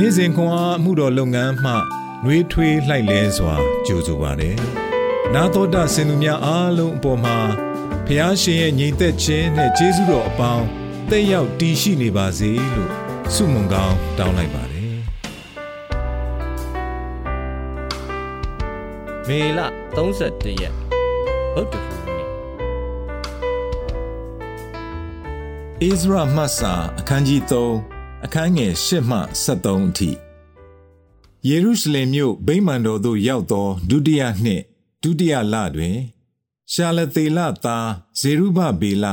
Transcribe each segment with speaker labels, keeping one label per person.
Speaker 1: နေ့စဉ်ခွန်အားမှုတော်လုပ်ငန်းမှနှွေးထွေးလှိုက်လဲစွာကြိုဆိုပါတယ်။နာတော်တာစင်သူများအားလုံးအပေါ်မှာဖះရှင်ရဲ့ညီသက်ခြင်းနဲ့ကျေးဇူးတော်အပေါင်းတက်ရောက်တည်ရှိနေပါစေလို့ဆုမွန်ကောင်းတောင်းလိုက်ပါတယ်။
Speaker 2: မေလ31ရက်ဗုဒ္ဓဟူးနေ့
Speaker 1: ဣဇရာမတ်စာအခန်းကြီး3 အခန်းငယ်8မှ73အထိယေရုရှလင်မြို့ဗိမာန်တော်သို့ရောက်သောဒုတိယနှစ်ဒုတိယလတွင် ရှာလသေလသားဇေရုဘဗေလ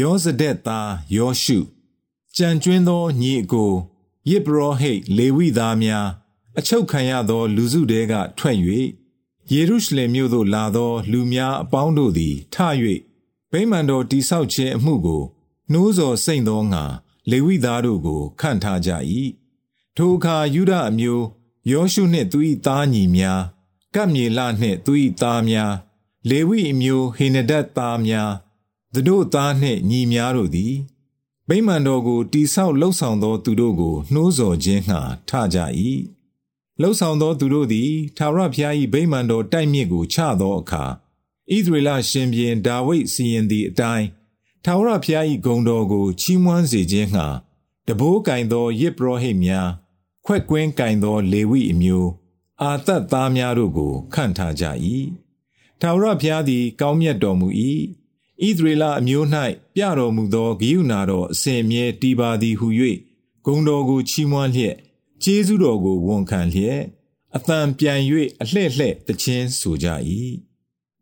Speaker 1: ယောဇဒက်သားယောရှုကြံကျွင်းသောညီအကိုယေဘရဟိတ်လေဝိသားများအချုပ်ခံရသောလူစုတဲကထွက်၍ယေရုရှလင်မြို့သို့လာသောလူများအပေါင်းတို့သည်ထ၍ဗိမာန်တော်တိဆောက်ခြင်းအမှုကိုနှိုးဆော်စိတ်သောငါ လေဝိသားတို့ကိုခန့်ထားကြ၏ထိုအခါယူဒအမျိုးယောရှုနှင့်သူ၏သားညီများကပ်မြေလနှင့်သူ၏သားများလေဝိအမျိုးဟေနဒတ်သားများသူတို့သားနှင့်ညီများတို့သည်ဗိမာန်တော်ကိုတိဆောက်လှုပ်ဆောင်သောသူတို့ကိုနှိုးဆော်ခြင်းငှာထကြ၏လှုပ်ဆောင်သောသူတို့သည်ထာဝရဘုရား၏ဗိမာန်တော်တိုက်မြစ်ကိုချသောအခါဣသရေလရှင်ဘုရင်ဒါဝိဒ်စီရင်သည့်အတိုင်း ထာဝရဘုရား၏ဂုဏ်တော်ကိုချီးမွမ်းစေခြင်းငှာတဘိုးကင်သောယစ်ပရောဟိတ်များခွက်ကွင်းကင်သောလေဝိအမျိုး အာသတ်သားများတို့ကိုခန့်ထားကြ၏ထာဝရဘုရားသည် ကောင်းမြတ်တော်မူ၏ဣသရေလအမျိုး၌ပြတော်မူသောဂိယုနာတော်အစဉ်မြဲတည်ပါသည်ဟု၍ဂုံတော်ကိုချီးမွမ်းလျက်ကျေးဇူးတော်ကိုဝန်ခံလျက်အသံပြန်၍အလှဲ့လှဲ့တခြင်းဆိုကြ၏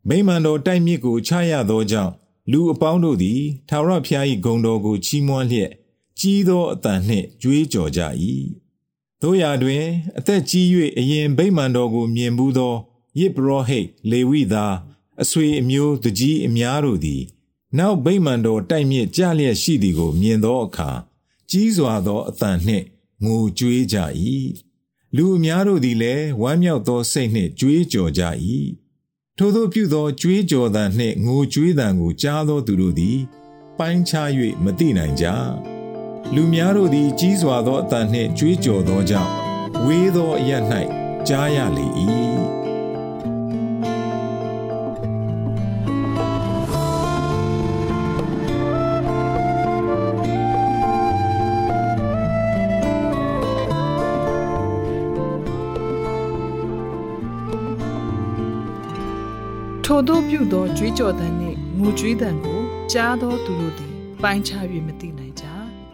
Speaker 1: မိမ္မန်တော်တိုက်မြစ်ကိုချရသောကြောင့် လူအပေါင်းတို့သည်ထာဝရဘုရား၏ဂုံတော်ကိုချီးမွမ်းလျက်ကြီးသောအသံနှင့်ကြွေးကြော်ကြ၏တို့ရာတွင် အသက်ကြီး၍အရင်ဗိမာန်တော်ကိုမြင်ဘူးသောယစ်ဘရောဟိတ်လေဝိသားအဆွေအမျိုးသူကြီးအများတို့သည် နောက်ဗိမာန်တော်တိုက်မြစ်ကြလျက်ရှိသည်ကို မြင်သောအခါကြီးစွာသောအသံနှင့်ငိုကြွေးကြ၏လူအများတို့သည်လည်းဝမ်းမြောက်သောစိတ်နှင့်ကြွေးကြော်ကြ၏ ထို့သောပြုသောကြွေးကြော်သံနှင့်ငိုကြွေးသံကိုကြားသောသူတို့သည် ပိုင်းခြား၍မသိနိုင်ကြလူများတို့သည်ကြီးစွာသောအသံနှင့်ကြွေးကြော်သောကြောင့်ဝေးသောအရ၌ကြားရလေ၏
Speaker 3: ထိုသို့ပြုသောကြွေးကြော်သံနှင့်ငိုကြွေးသံကိုကြားသောသူတို့သည်ပိုင်းခြား၍မသိနိုင်ကြ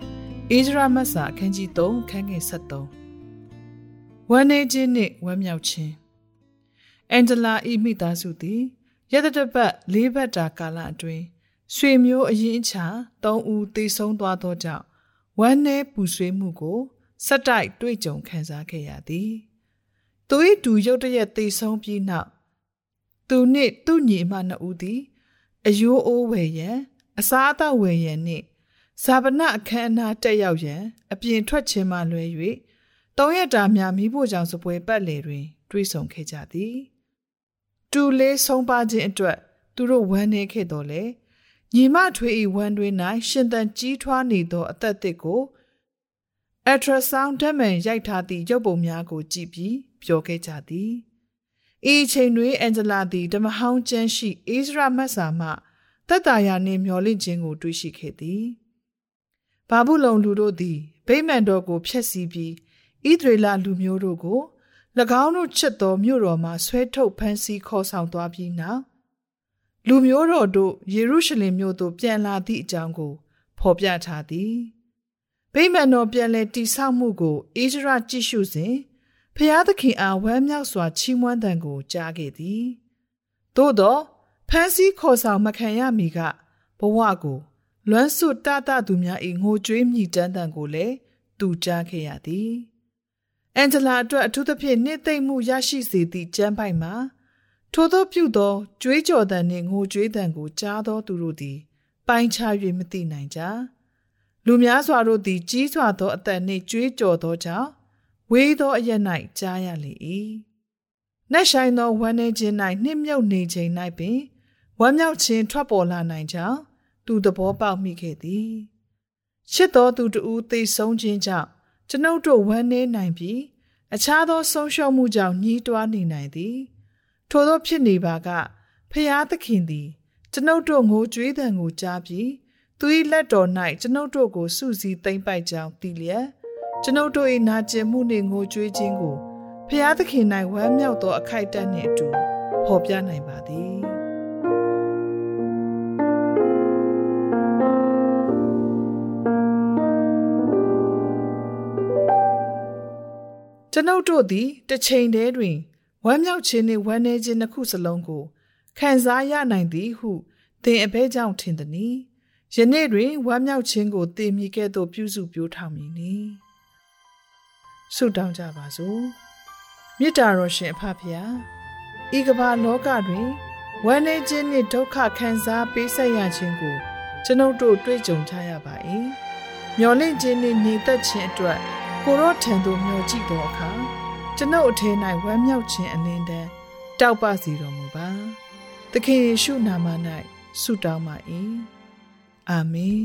Speaker 3: ။အေဇရာမတ်စာအခန်းကြီး3ခန်းငယ်73ဝမ်းနေခြင်းနှင့်ဝမ်းမြောက်ခြင်းအန်ဂျလာဤမိသားစုသည်ရတတပတ်၄ဘတ်တာကာလအတွင်းရွှေမျိုးအရင်ချ၃ဦးသေဆုံးသွားသောကြောင့်ဝမ်းနည်းပူဆွေးမှုကိုဆက်တိုက်တွေ့ကြုံခံစားခဲ့ရသည်။သူ၏ဒူရုတ်တရက်သေဆုံးပြီးနောက် သူနှင့်သူ့ညီအမနှစ်ဦးသည်အယိုးအိုးဝယ်ရန်အစားအသောက်ဝယ်ရန်နှင့်ဇာပနအခမ်းအနားတက်ရောက်ရန်အပြင်ထွက်ခြင်းမှလွဲ၍တောင်းရတာများမိဖို့ကြောင့်စပွဲပတ်လေတွင် တွေးဆုံခဲ့ကြသည်တူလေးဆုံးပါခြင်းအတွက်သူတို့ဝမ်းနေခဲ့တော်လေညီမထွေဤဝမ်းတွင်၌ရှင်သန်ကြီးထွားနေသောအသက်သစ်ကိုအက်ထရာဆောင်းဓာတ်မှန်ရိုက်ထားသည့်ရုပ်ပုံများကိုကြည့်ပြီးပြောခဲ့ကြသည် ဤချိန်တွင်အန်ဂျလာသည်ဓမ္မဟောင်းကျမ်းရှိအိစရာမတ်စာမှတက်တာယာနှင့်မျောလင့်ခြင်းကိုတွေ့ရှိခဲ့သည်။ဘာဘူးလုံလူတို့သည်ဗိမာန်တော်ကိုဖျက်ဆီးပြီးဣသရေလလူမျိုးတို့ကို၎င်းတို့ချစ်သောမြို့တော်မှဆွဲထုတ်ဖမ်းဆီးခေါ်ဆောင်သွားပြီးနောက်လူမျိုးတော်တို့ယေရုရှလင်မြို့သို့ပြန်လာသည့်အကြောင်းကို ဖော်ပြထားသည်။ဗိမာန်တော်ပြန်လည်တည်ဆောက်မှုကိုဣသရာကြည့်ရှုစဉ် ဖျားသခင်အားဝမ်းမြောက်စွာချီးမွမ်းသံကိုကြားခဲ့သည်သို့သောဖန်စီခေါ်ဆောင်မခံရမီကဘဝကိုလွမ်းဆွတတသူများ၏ငိုကြွေးမြည်တမ်းသံကိုလည်းသူကြားခဲ့ရသည်အန်ဂျလာအတွက်အထူးသဖြင့်နှိမ့်သိမ့်မှုရရှိစေသည့်ကျမ်းပိုက်မှာထိုသောပြုသောကြွေးကြော်သံနှင့်ငိုကြွေးသံကိုကြားသောသူတို့သည် ပိုင်းခြား၍မသိနိုင်ကြလူများစွာတို့သည်ကြီးစွာသောအသက်နှင့်ကြွေးကြော်သောကြောင့် ဝေးသောအရ၌ကြားရလေ၏။နက်ဆိုင်သောဝမ်းနေခြင်း၌နှိမ့်မြုပ်နေခြင်း၌ပင်ဝမ်းမြောက်ခြင်းထွက်ပေါ်လာနိုင်ကြောင်းသူသဘောပေါက်မိခဲ့သည်။ချစ်တော်သူတူသေဆုံးခြင်းကြောင့်ကျွန်ုပ်တို့ဝမ်းနည်းနိုင်ပြီးအခြားသောဆုံးရှုံးမှုကြောင့်ညှိတွားနေနိုင်သည် ထို့သောဖြစ်နေပါကဖျားသခင်သည် ကျွန်ုပ်တို့ငိုကြွေးသံကိုကြားပြီးသူ၏လက်တော်၌ကျွန်ုပ်တို့ကိုစုစည်းသိမ့်ပိုက်ကြောင်းသိလျက် ကျွန်ုပ်တို့၏နာကျင်မှုနှင့်ငိုကြွေးခြင်းကိုဖျားသခင်၌ဝမ်းမြောက်သောအခိုက်အတန့်နှင့်အတူဖော်ပြနိုင်ပါသည်ကျွန်ုပ်တို့သည်တစ်ချိန်တည်းတွင်ဝမ်းမြောက်ခြင်းနှင့်ဝမ်းနည်းခြင်းနှစ်ခုစလုံးကိုခံစားရနိုင်သည်ဟုသင်အဘဲကြောင့်ထင်သည်။ယနေ့တွင်ဝမ်းမြောက်ခြင်းကိုသင်မိကဲ့သို့ပြုစုပြောထောင်မည်နီ။ ဆုတောင်းကြပါစို့။မေတ္တာတော်ရှင်အဖဖရာဤကမ္ဘာလောကတွင်ဝမ်းနည်းခြင်းနှင့်ဒုက္ခခံစားပေးဆက်ရခြင်းကိုကျွန်ုပ်တို့တွေ့ကြုံကြရပါ၏။မျော်လင့်ခြင်းနှင့်ညီသက်ခြင်းအတွက်ကိုရောထံသို့မျှော်ကြည့်သောအခါကျွန်ုပ်အထဲ၌ဝမ်းမြောက်ခြင်းအလင်းတန်းတောက်ပစီတော်မူပါသခင်ယေရှုနာမ၌ဆုတောင်းပါ၏အာမင်